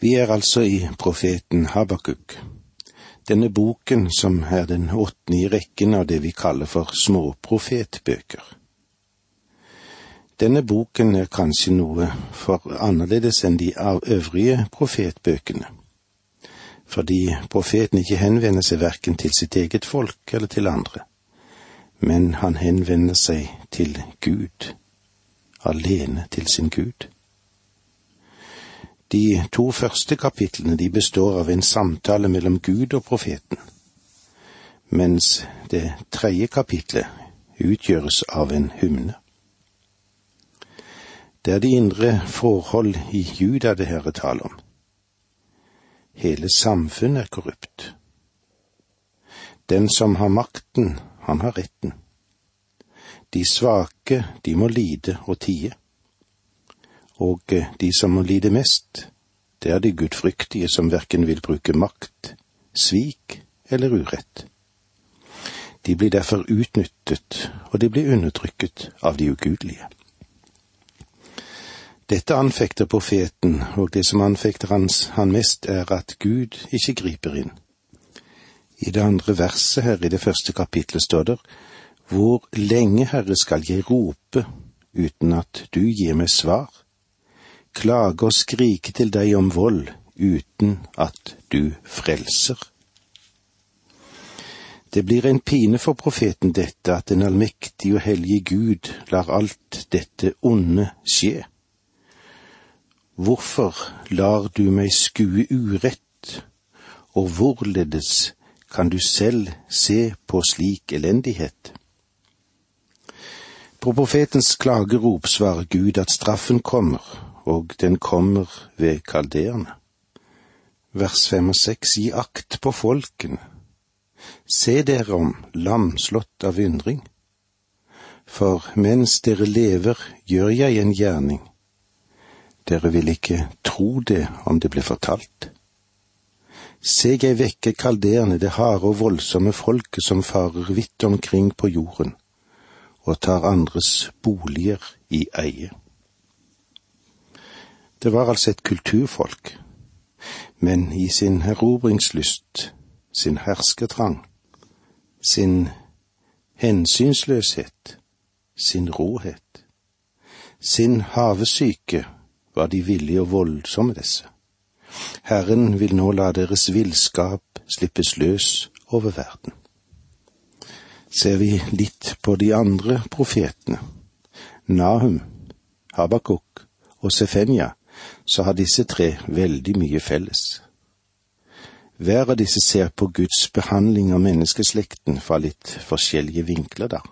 Vi er altså i profeten Habakuk, denne boken som er den åttende i rekken av det vi kaller for småprofetbøker. Denne boken er kanskje noe for annerledes enn de øvrige profetbøkene, fordi profeten ikke henvender seg verken til sitt eget folk eller til andre, men han henvender seg til Gud, alene til sin Gud. De to første kapitlene de består av en samtale mellom Gud og profeten, mens det tredje kapitlet utgjøres av en hymne. Det er de indre forhold i Juda det her er tale om. Hele samfunnet er korrupt. Den som har makten, han har retten. De svake, de må lide og tie og eh, de som må lide mest, det er de gudfryktige som verken vil bruke makt, svik eller urett. De blir derfor utnyttet, og de blir undertrykket av de ugudelige. Dette anfekter profeten, og det som anfekter hans, han mest, er at Gud ikke griper inn. I det andre verset her i det første kapitlet står det, Hvor lenge, Herre, skal jeg rope uten at du gir meg svar? Klage og skrike til deg om vold uten at du frelser. Det blir en pine for profeten dette at den allmektige og hellige Gud lar alt dette onde skje. Hvorfor lar du meg skue urett, og hvorledes kan du selv se på slik elendighet? På profetens klagerop svarer Gud at straffen kommer, og den kommer ved kalderene. Vers fem og seks, gi akt på folkene. Se dere om, lamslått av undring. For mens dere lever, gjør jeg en gjerning. Dere vil ikke tro det om det blir fortalt. Se, jeg vekker kalderene, det harde og voldsomme folket som farer vidt omkring på jorden, og tar andres boliger i eie. Det var altså et kulturfolk, men i sin erobringslyst, sin hersketrang, sin hensynsløshet, sin råhet, sin havesyke var de villige og voldsomme, disse. Herren vil nå la deres villskap slippes løs over verden. Ser vi litt på de andre profetene, Nahum, Habakuk og Sefenja, så har disse tre veldig mye felles. Hver av disse ser på Guds behandling av menneskeslekten fra litt forskjellige vinkler, da.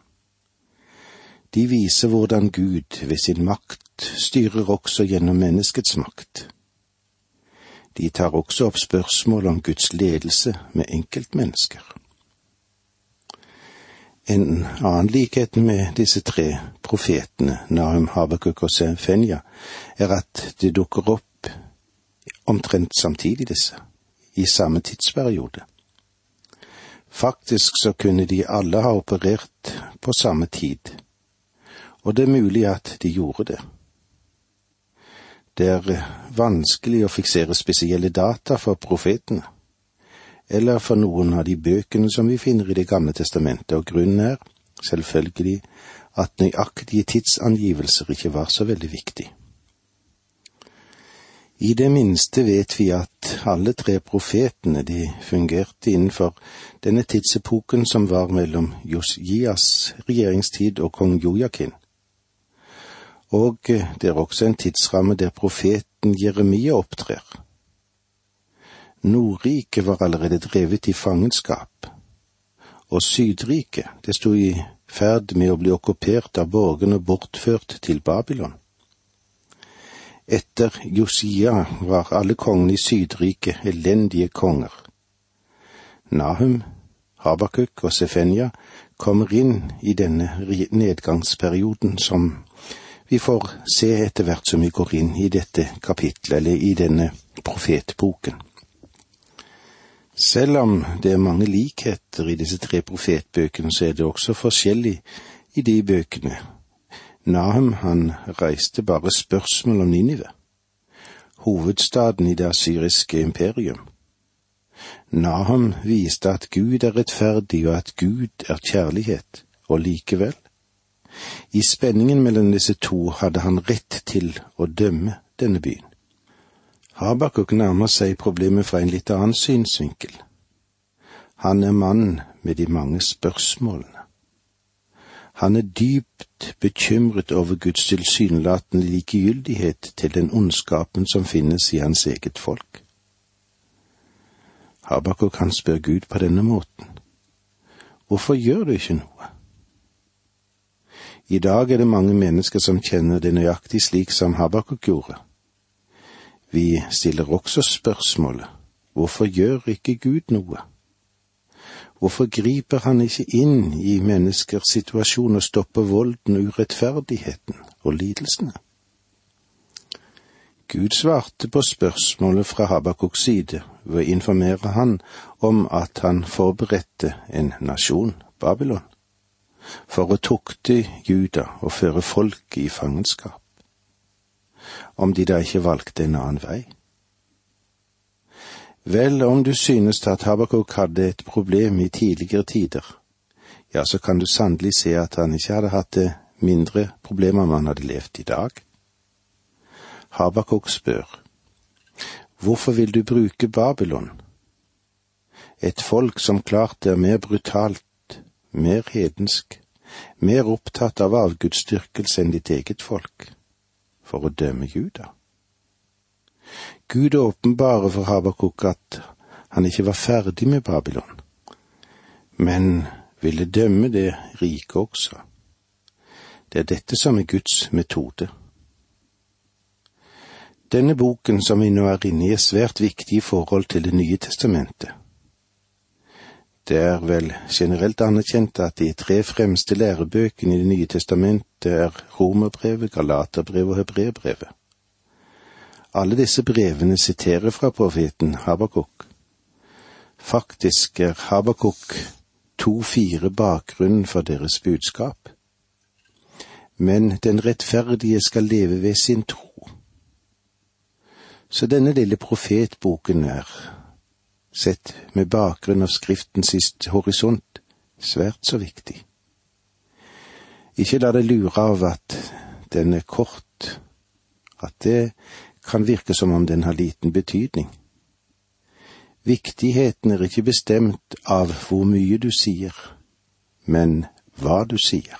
De viser hvordan Gud ved sin makt styrer også gjennom menneskets makt. De tar også opp spørsmål om Guds ledelse med enkeltmennesker. En annen likhet med disse tre profetene, Nahum, Habakuk og Sefenja, er at det dukker opp omtrent samtidig, disse, i samme tidsperiode. Faktisk så kunne de alle ha operert på samme tid, og det er mulig at de gjorde det. Det er vanskelig å fiksere spesielle data for profetene eller for noen av de bøkene som vi finner i Det gamle testamentet, og grunnen er, selvfølgelig, at nøyaktige tidsangivelser ikke var så veldig viktig. I det minste vet vi at alle tre profetene de fungerte innenfor denne tidsepoken som var mellom Josias regjeringstid og kong Jojakin. Og det er også en tidsramme der profeten Jeremia opptrer Nordriket var allerede drevet i fangenskap, og Sydriket, det sto i ferd med å bli okkupert av borgerne bortført til Babylon. Etter Josia var alle kongene i Sydriket elendige konger. Nahum, Habakuk og Sefenja kommer inn i denne nedgangsperioden som vi får se etter hvert som vi går inn i dette kapitlet, eller i denne profetboken. Selv om det er mange likheter i disse tre profetbøkene, så er det også forskjellig i de bøkene. Nahum han reiste bare spørsmål om Ninive. hovedstaden i det asyriske imperium. Nahum viste at Gud er rettferdig og at Gud er kjærlighet, og likevel, i spenningen mellom disse to hadde han rett til å dømme denne byen. Habakuk nærmer seg problemet fra en litt annen synsvinkel. Han er mannen med de mange spørsmålene. Han er dypt bekymret over Guds tilsynelatende likegyldighet til den ondskapen som finnes i hans eget folk. Habakuk kan spørre Gud på denne måten. Hvorfor gjør du ikke noe? I dag er det mange mennesker som kjenner det nøyaktig slik som Habakuk gjorde. Vi stiller også spørsmålet hvorfor gjør ikke Gud noe? Hvorfor griper han ikke inn i menneskers situasjon og stopper volden, urettferdigheten og lidelsene? Gud svarte på spørsmålet fra Habakuks side ved å informere han om at han forberedte en nasjon, Babylon, for å tukte Juda og føre folket i fangenskap. Om de da ikke valgte en annen vei? Vel, om du synes at Habakuk hadde et problem i tidligere tider, ja, så kan du sannelig se at han ikke hadde hatt det mindre problemer om han hadde levd i dag. Habakuk spør, Hvorfor vil du bruke Babylon? Et folk som klart er mer brutalt, mer hedensk, mer opptatt av avgudsdyrkelse enn ditt eget folk, for å dømme Juda. Gud åpenbarer for Habakuk at han ikke var ferdig med Babylon, men ville dømme det riket også. Det er dette som er Guds metode. Denne boken som vi nå er inne i, er svært viktig i forhold til Det nye testamentet. Det er vel generelt anerkjent at de tre fremste lærebøkene i Det nye testamentet er Romerbrevet, Galaterbrevet og Hebreerbrevet. Alle disse brevene siterer fra profeten Habakuk. Faktisk er Habakuk to-fire bakgrunnen for deres budskap. Men den rettferdige skal leve ved sin tro. Så denne lille profetboken er, sett med bakgrunn av Skriftens sist horisont, svært så viktig. Ikke la deg lure av at den er kort, at det kan virke som om den har liten betydning. Viktigheten er ikke bestemt av hvor mye du sier, men hva du sier.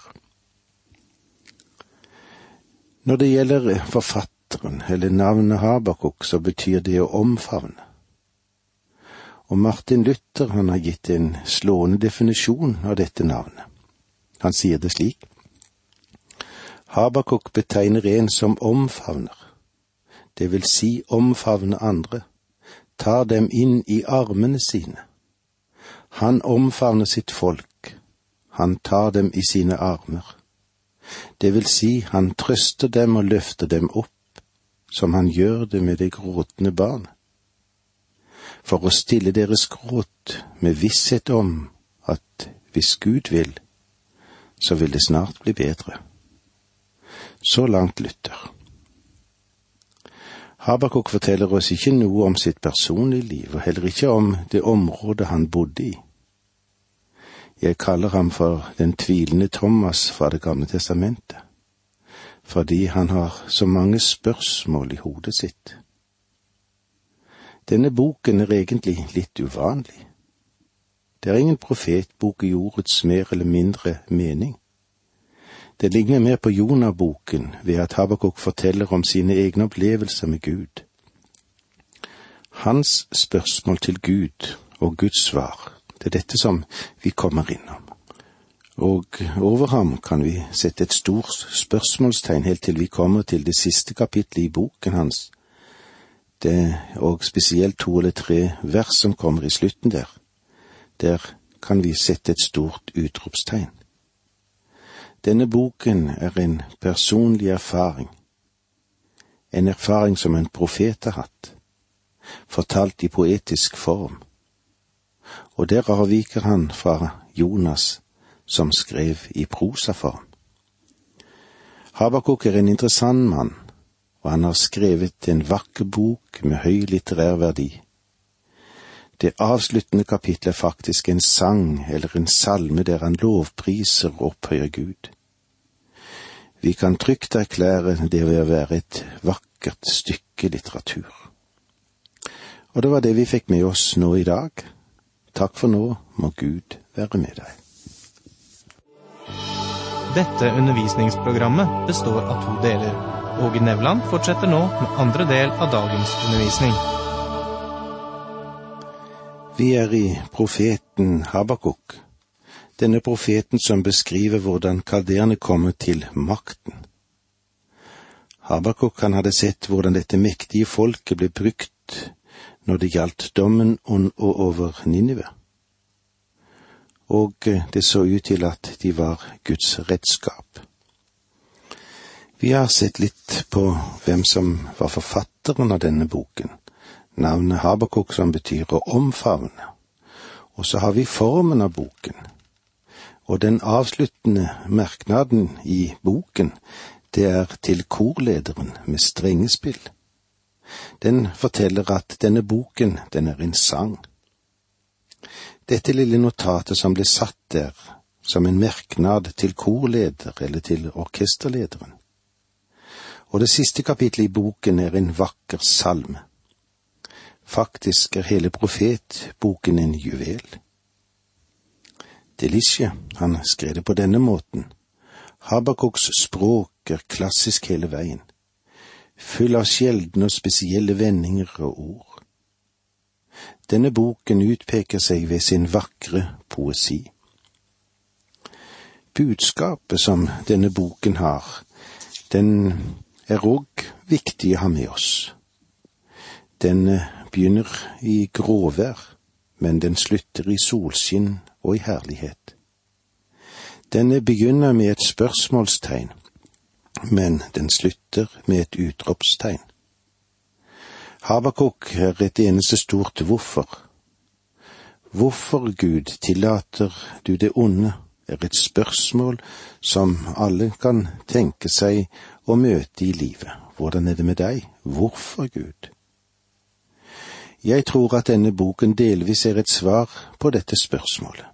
Når det gjelder forfatteren eller navnet Habakuk, så betyr det å omfavne. Og Martin Luther han har gitt en slående definisjon av dette navnet. Han sier det slik. Habakuk betegner en som omfavner det vil si omfavne andre, tar dem inn i armene sine. Han omfavner sitt folk, han tar dem i sine armer. Det vil si, han trøster dem og løfter dem opp, som han gjør det med det gråtende barn. For å stille deres gråt med visshet om at hvis Gud vil, så vil det snart bli bedre. Så langt lytter. Habakuk forteller oss ikke noe om sitt personlige liv, og heller ikke om det området han bodde i. Jeg kaller ham for den tvilende Thomas fra Det gamle testamentet, fordi han har så mange spørsmål i hodet sitt. Denne boken er egentlig litt uvanlig. Det er ingen profetbok i ordets mer eller mindre mening. Det ligner mer på Jonah-boken ved at Habakuk forteller om sine egne opplevelser med Gud. Hans spørsmål til Gud og Guds svar, det er dette som vi kommer innom. Og over ham kan vi sette et stort spørsmålstegn helt til vi kommer til det siste kapittelet i boken hans, det, er òg spesielt to eller tre vers som kommer i slutten der. Der kan vi sette et stort utropstegn. Denne boken er en personlig erfaring, en erfaring som en profet har hatt, fortalt i poetisk form, og der avviker han fra Jonas, som skrev i prosaform. Habakuk er en interessant mann, og han har skrevet en vakker bok med høy litterær verdi. Det avsluttende kapittelet er faktisk en sang eller en salme der han lovpriser og opphøyer Gud. Vi kan trygt erklære det ved å være et vakkert stykke litteratur. Og det var det vi fikk med oss nå i dag. Takk for nå, må Gud være med deg. Dette undervisningsprogrammet består av to deler. Åge Nevland fortsetter nå med andre del av dagens undervisning. Vi er i profeten Habakuk, denne profeten som beskriver hvordan kalderene kommer til makten. Habakuk han hadde sett hvordan dette mektige folket ble brukt når det gjaldt dommen over Ninive og det så ut til at de var Guds redskap. Vi har sett litt på hvem som var forfatteren av denne boken, navnet Habakuk som betyr å omfavne, og så har vi formen av boken, og den avsluttende merknaden i boken, det er til korlederen med strengespill. Den forteller at denne boken, den er en sang. Dette lille notatet som ble satt der som en merknad til korleder eller til orkesterlederen. Og det siste kapittelet i boken er en vakker salme. Faktisk er hele profetboken en juvel. Delisje, han skrev det på denne måten. Habakuks språk er klassisk hele veien, full av sjeldne og spesielle vendinger og ord. Denne boken utpeker seg ved sin vakre poesi. Budskapet som denne boken har, den er òg viktig å ha med oss. Den begynner i gråvær, men den slutter i solskinn og i herlighet. Den begynner med et spørsmålstegn, men den slutter med et utropstegn. Habakuk er et eneste stort hvorfor. Hvorfor, Gud, tillater du det onde, er et spørsmål som alle kan tenke seg å møte i livet. Hvordan er det med deg? Hvorfor, Gud? Jeg tror at denne boken delvis er et svar på dette spørsmålet.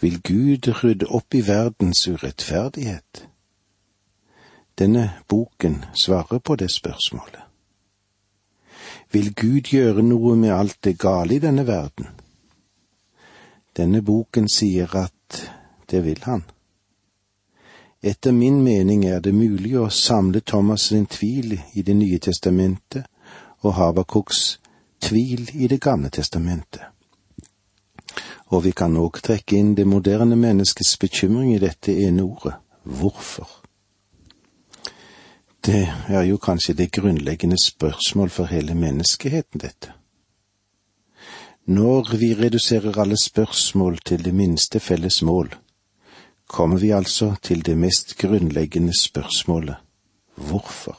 Vil Gud rydde opp i verdens urettferdighet? Denne boken svarer på det spørsmålet. Vil Gud gjøre noe med alt det gale i denne verden? Denne boken sier at det vil han. Etter min mening er det mulig å samle Thomas' sin tvil i Det nye testamentet og Habakuks tvil i Det gamle testamentet. Og vi kan òg trekke inn det moderne menneskets bekymring i dette ene ordet hvorfor. Det er jo kanskje det grunnleggende spørsmål for hele menneskeheten, dette. Når vi reduserer alle spørsmål til det minste felles mål, kommer vi altså til det mest grunnleggende spørsmålet hvorfor?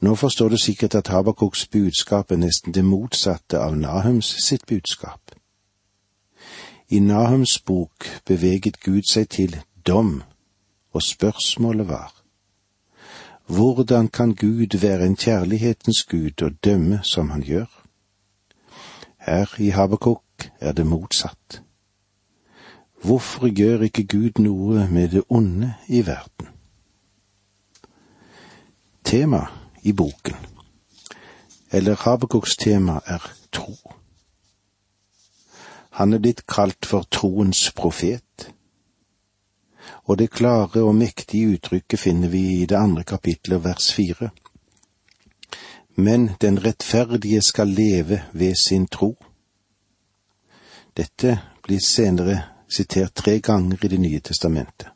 Nå forstår du sikkert at Habakuks budskap er nesten det motsatte av Nahums sitt budskap. I Nahums bok beveget Gud seg til dom, og spørsmålet var hvordan kan Gud være en kjærlighetens Gud og dømme som han gjør? Her i Habakuk er det motsatt. Hvorfor gjør ikke Gud noe med det onde i verden? Tema i boken, eller Habakuks tema, er tro. Han er blitt kalt for troens profet og det klare og mektige uttrykket finner vi i det andre kapitlet, vers fire. Men den rettferdige skal leve ved sin tro. Dette blir senere sitert tre ganger i Det nye testamentet.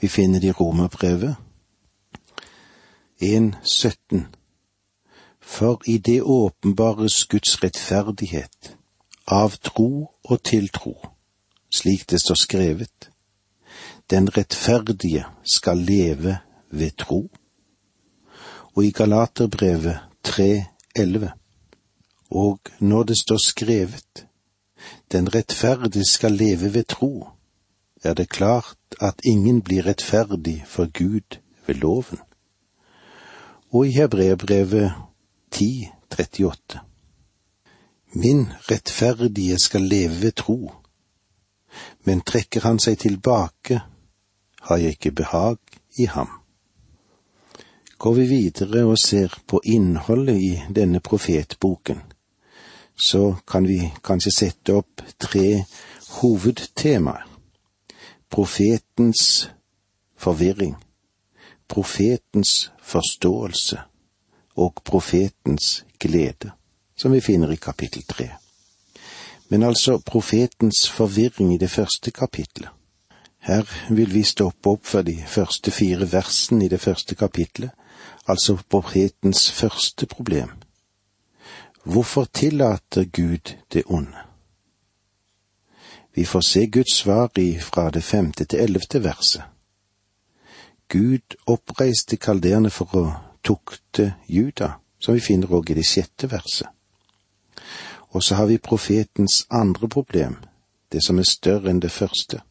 Vi finner det i Romerbrevet 1.17. For i det åpenbares Guds rettferdighet, av tro og til tro, slik det står skrevet. Den rettferdige skal leve ved tro. Og i Galaterbrevet 3,11. Og når det står skrevet, den rettferdige skal leve ved tro, er det klart at ingen blir rettferdig for Gud ved loven. Og i Hebreerbrevet 10.38. Min rettferdige skal leve ved tro, men trekker han seg tilbake, har jeg ikke behag i ham. Går vi videre og ser på innholdet i denne profetboken, så kan vi kanskje sette opp tre hovedtemaer. Profetens forvirring, profetens forståelse og profetens glede, som vi finner i kapittel tre. Men altså profetens forvirring i det første kapitlet. Her vil vi stoppe opp for de første fire versene i det første kapitlet, altså profetens første problem. Hvorfor tillater Gud det onde? Vi får se Guds svar i fra det femte til ellevte verset. Gud oppreiste kalderene for å tukte Juda, som vi finner òg i det sjette verset. Og så har vi profetens andre problem, det som er større enn det første.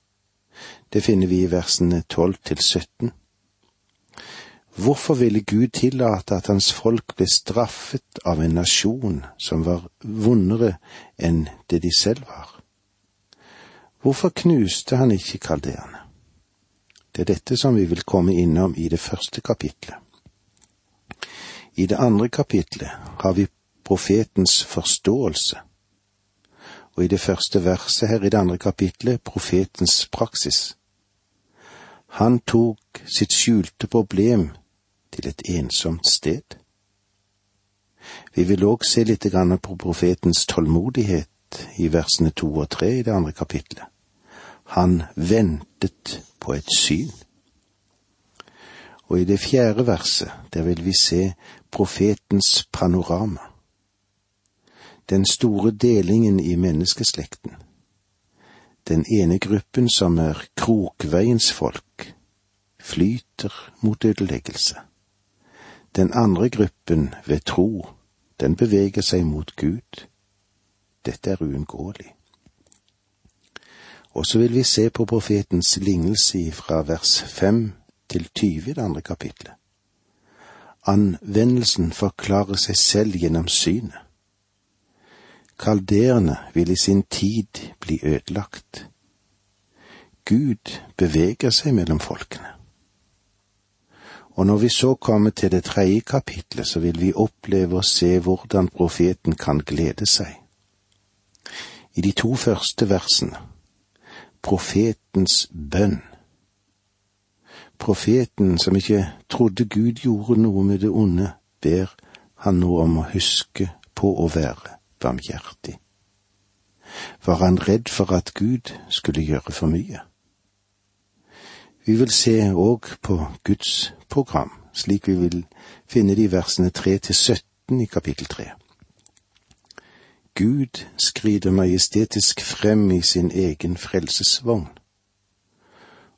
Det finner vi i versene tolv til sytten. Hvorfor ville Gud tillate at hans folk ble straffet av en nasjon som var vondere enn det de selv var? Hvorfor knuste han ikke kaldeerne? Det er dette som vi vil komme innom i det første kapitlet. I det andre kapitlet har vi profetens forståelse, og i det første verset her i det andre kapitlet profetens praksis. Han tok sitt skjulte problem til et ensomt sted. Vi vil òg se litt på profetens tålmodighet i versene to og tre i det andre kapitlet. Han ventet på et syn. Og i det fjerde verset, der vil vi se profetens panorama. Den store delingen i menneskeslekten. Den ene gruppen som er krokveiens folk, flyter mot ødeleggelse. Den andre gruppen, ved tro, den beveger seg mot Gud. Dette er uunngåelig. Og så vil vi se på profetens lignelse fra vers fem til tyve i det andre kapitlet. Anvendelsen forklarer seg selv gjennom synet. Kalderene vil i sin tid bli ødelagt. Gud beveger seg mellom folkene. Og når vi så kommer til det tredje kapitlet, så vil vi oppleve å se hvordan profeten kan glede seg. I de to første versene profetens bønn. Profeten som ikke trodde Gud gjorde noe med det onde, ber han nå om å huske på å være barmhjertig. Var han redd for at Gud skulle gjøre for mye? Vi vil se òg på Guds program, slik vi vil finne de versene 3 til 17 i kapittel 3. Gud skrider majestetisk frem i sin egen frelsesvogn.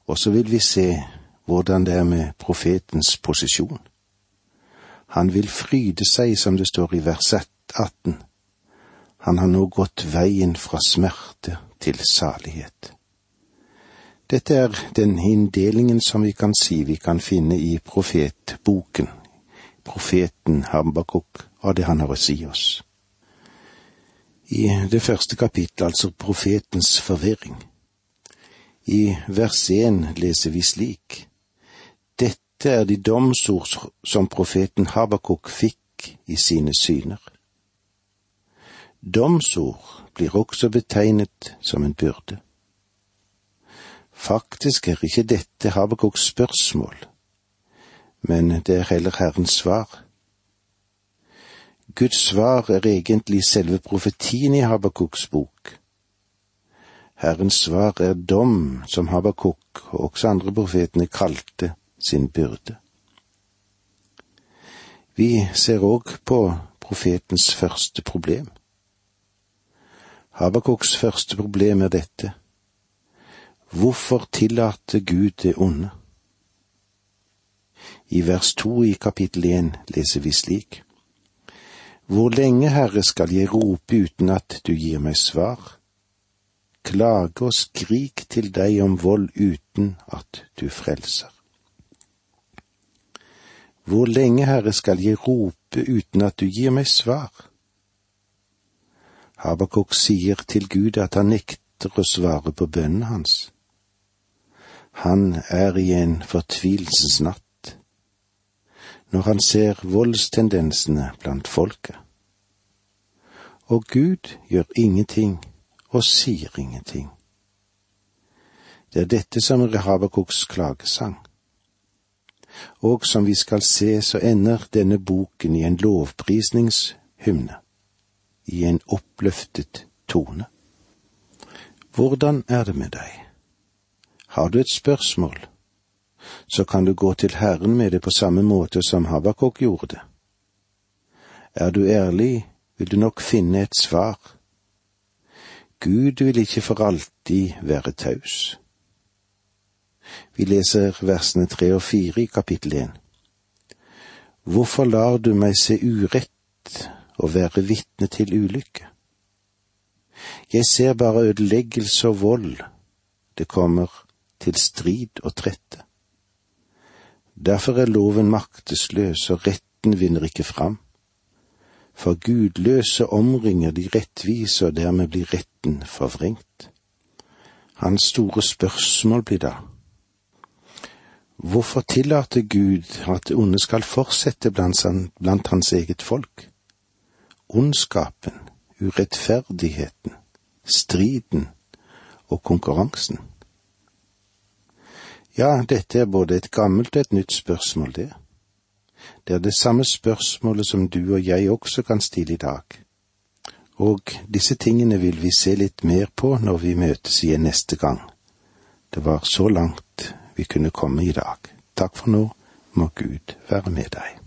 Og så vil vi se hvordan det er med profetens posisjon. Han vil fryde seg, som det står i vers 18. Han har nå gått veien fra smerte til salighet. Dette er den inndelingen som vi kan si vi kan finne i profetboken, profeten Hambakuk, og det han har å si oss i det første kapittelet, altså profetens forvirring. I vers én leser vi slik. Dette er de domsord som profeten Habakuk fikk i sine syner. Domsord blir også betegnet som en byrde. Faktisk er ikke dette Habakuks spørsmål, men det er heller Herrens svar. Guds svar er egentlig selve profetien i Habakuks bok. Herrens svar er dom, som Habakuk og også andre profetene kalte sin byrde. Vi ser òg på profetens første problem. Habakuks første problem er dette. Hvorfor tillater Gud det onde? I vers to i kapittel én leser vi slik. Hvor lenge, Herre, skal jeg rope uten at du gir meg svar? Klage og skrik til deg om vold uten at du frelser. Hvor lenge, Herre, skal jeg rope uten at du gir meg svar? Habakuk sier til Gud at han nekter å svare på bønnen hans. Han er i en fortvilelsesnatt når han ser voldstendensene blant folket. Og Gud gjør ingenting og sier ingenting. Det er dette som er Habakuks klagesang. Og som vi skal se, så ender denne boken i en lovprisningshymne, i en oppløftet tone. Hvordan er det med deg? Har du et spørsmål, så kan du gå til Herren med det på samme måte som Habakuk gjorde det. Er du ærlig, vil du nok finne et svar. Gud vil ikke for alltid være taus. Vi leser versene tre og fire i kapittel én. Hvorfor lar du meg se urett og være vitne til ulykke? Jeg ser bare ødeleggelse og vold, det kommer til strid og trette. Derfor er loven maktesløs, og retten vinner ikke fram. For gudløse omringer de rettvise, og dermed blir retten forvrengt. Hans store spørsmål blir da, Hvorfor tillater Gud at det onde skal fortsette blant, blant hans eget folk? Ondskapen, urettferdigheten, striden og konkurransen. Ja, dette er både et gammelt og et nytt spørsmål, det. Det er det samme spørsmålet som du og jeg også kan stille i dag. Og disse tingene vil vi se litt mer på når vi møtes igjen neste gang. Det var så langt vi kunne komme i dag. Takk for nå, må Gud være med deg.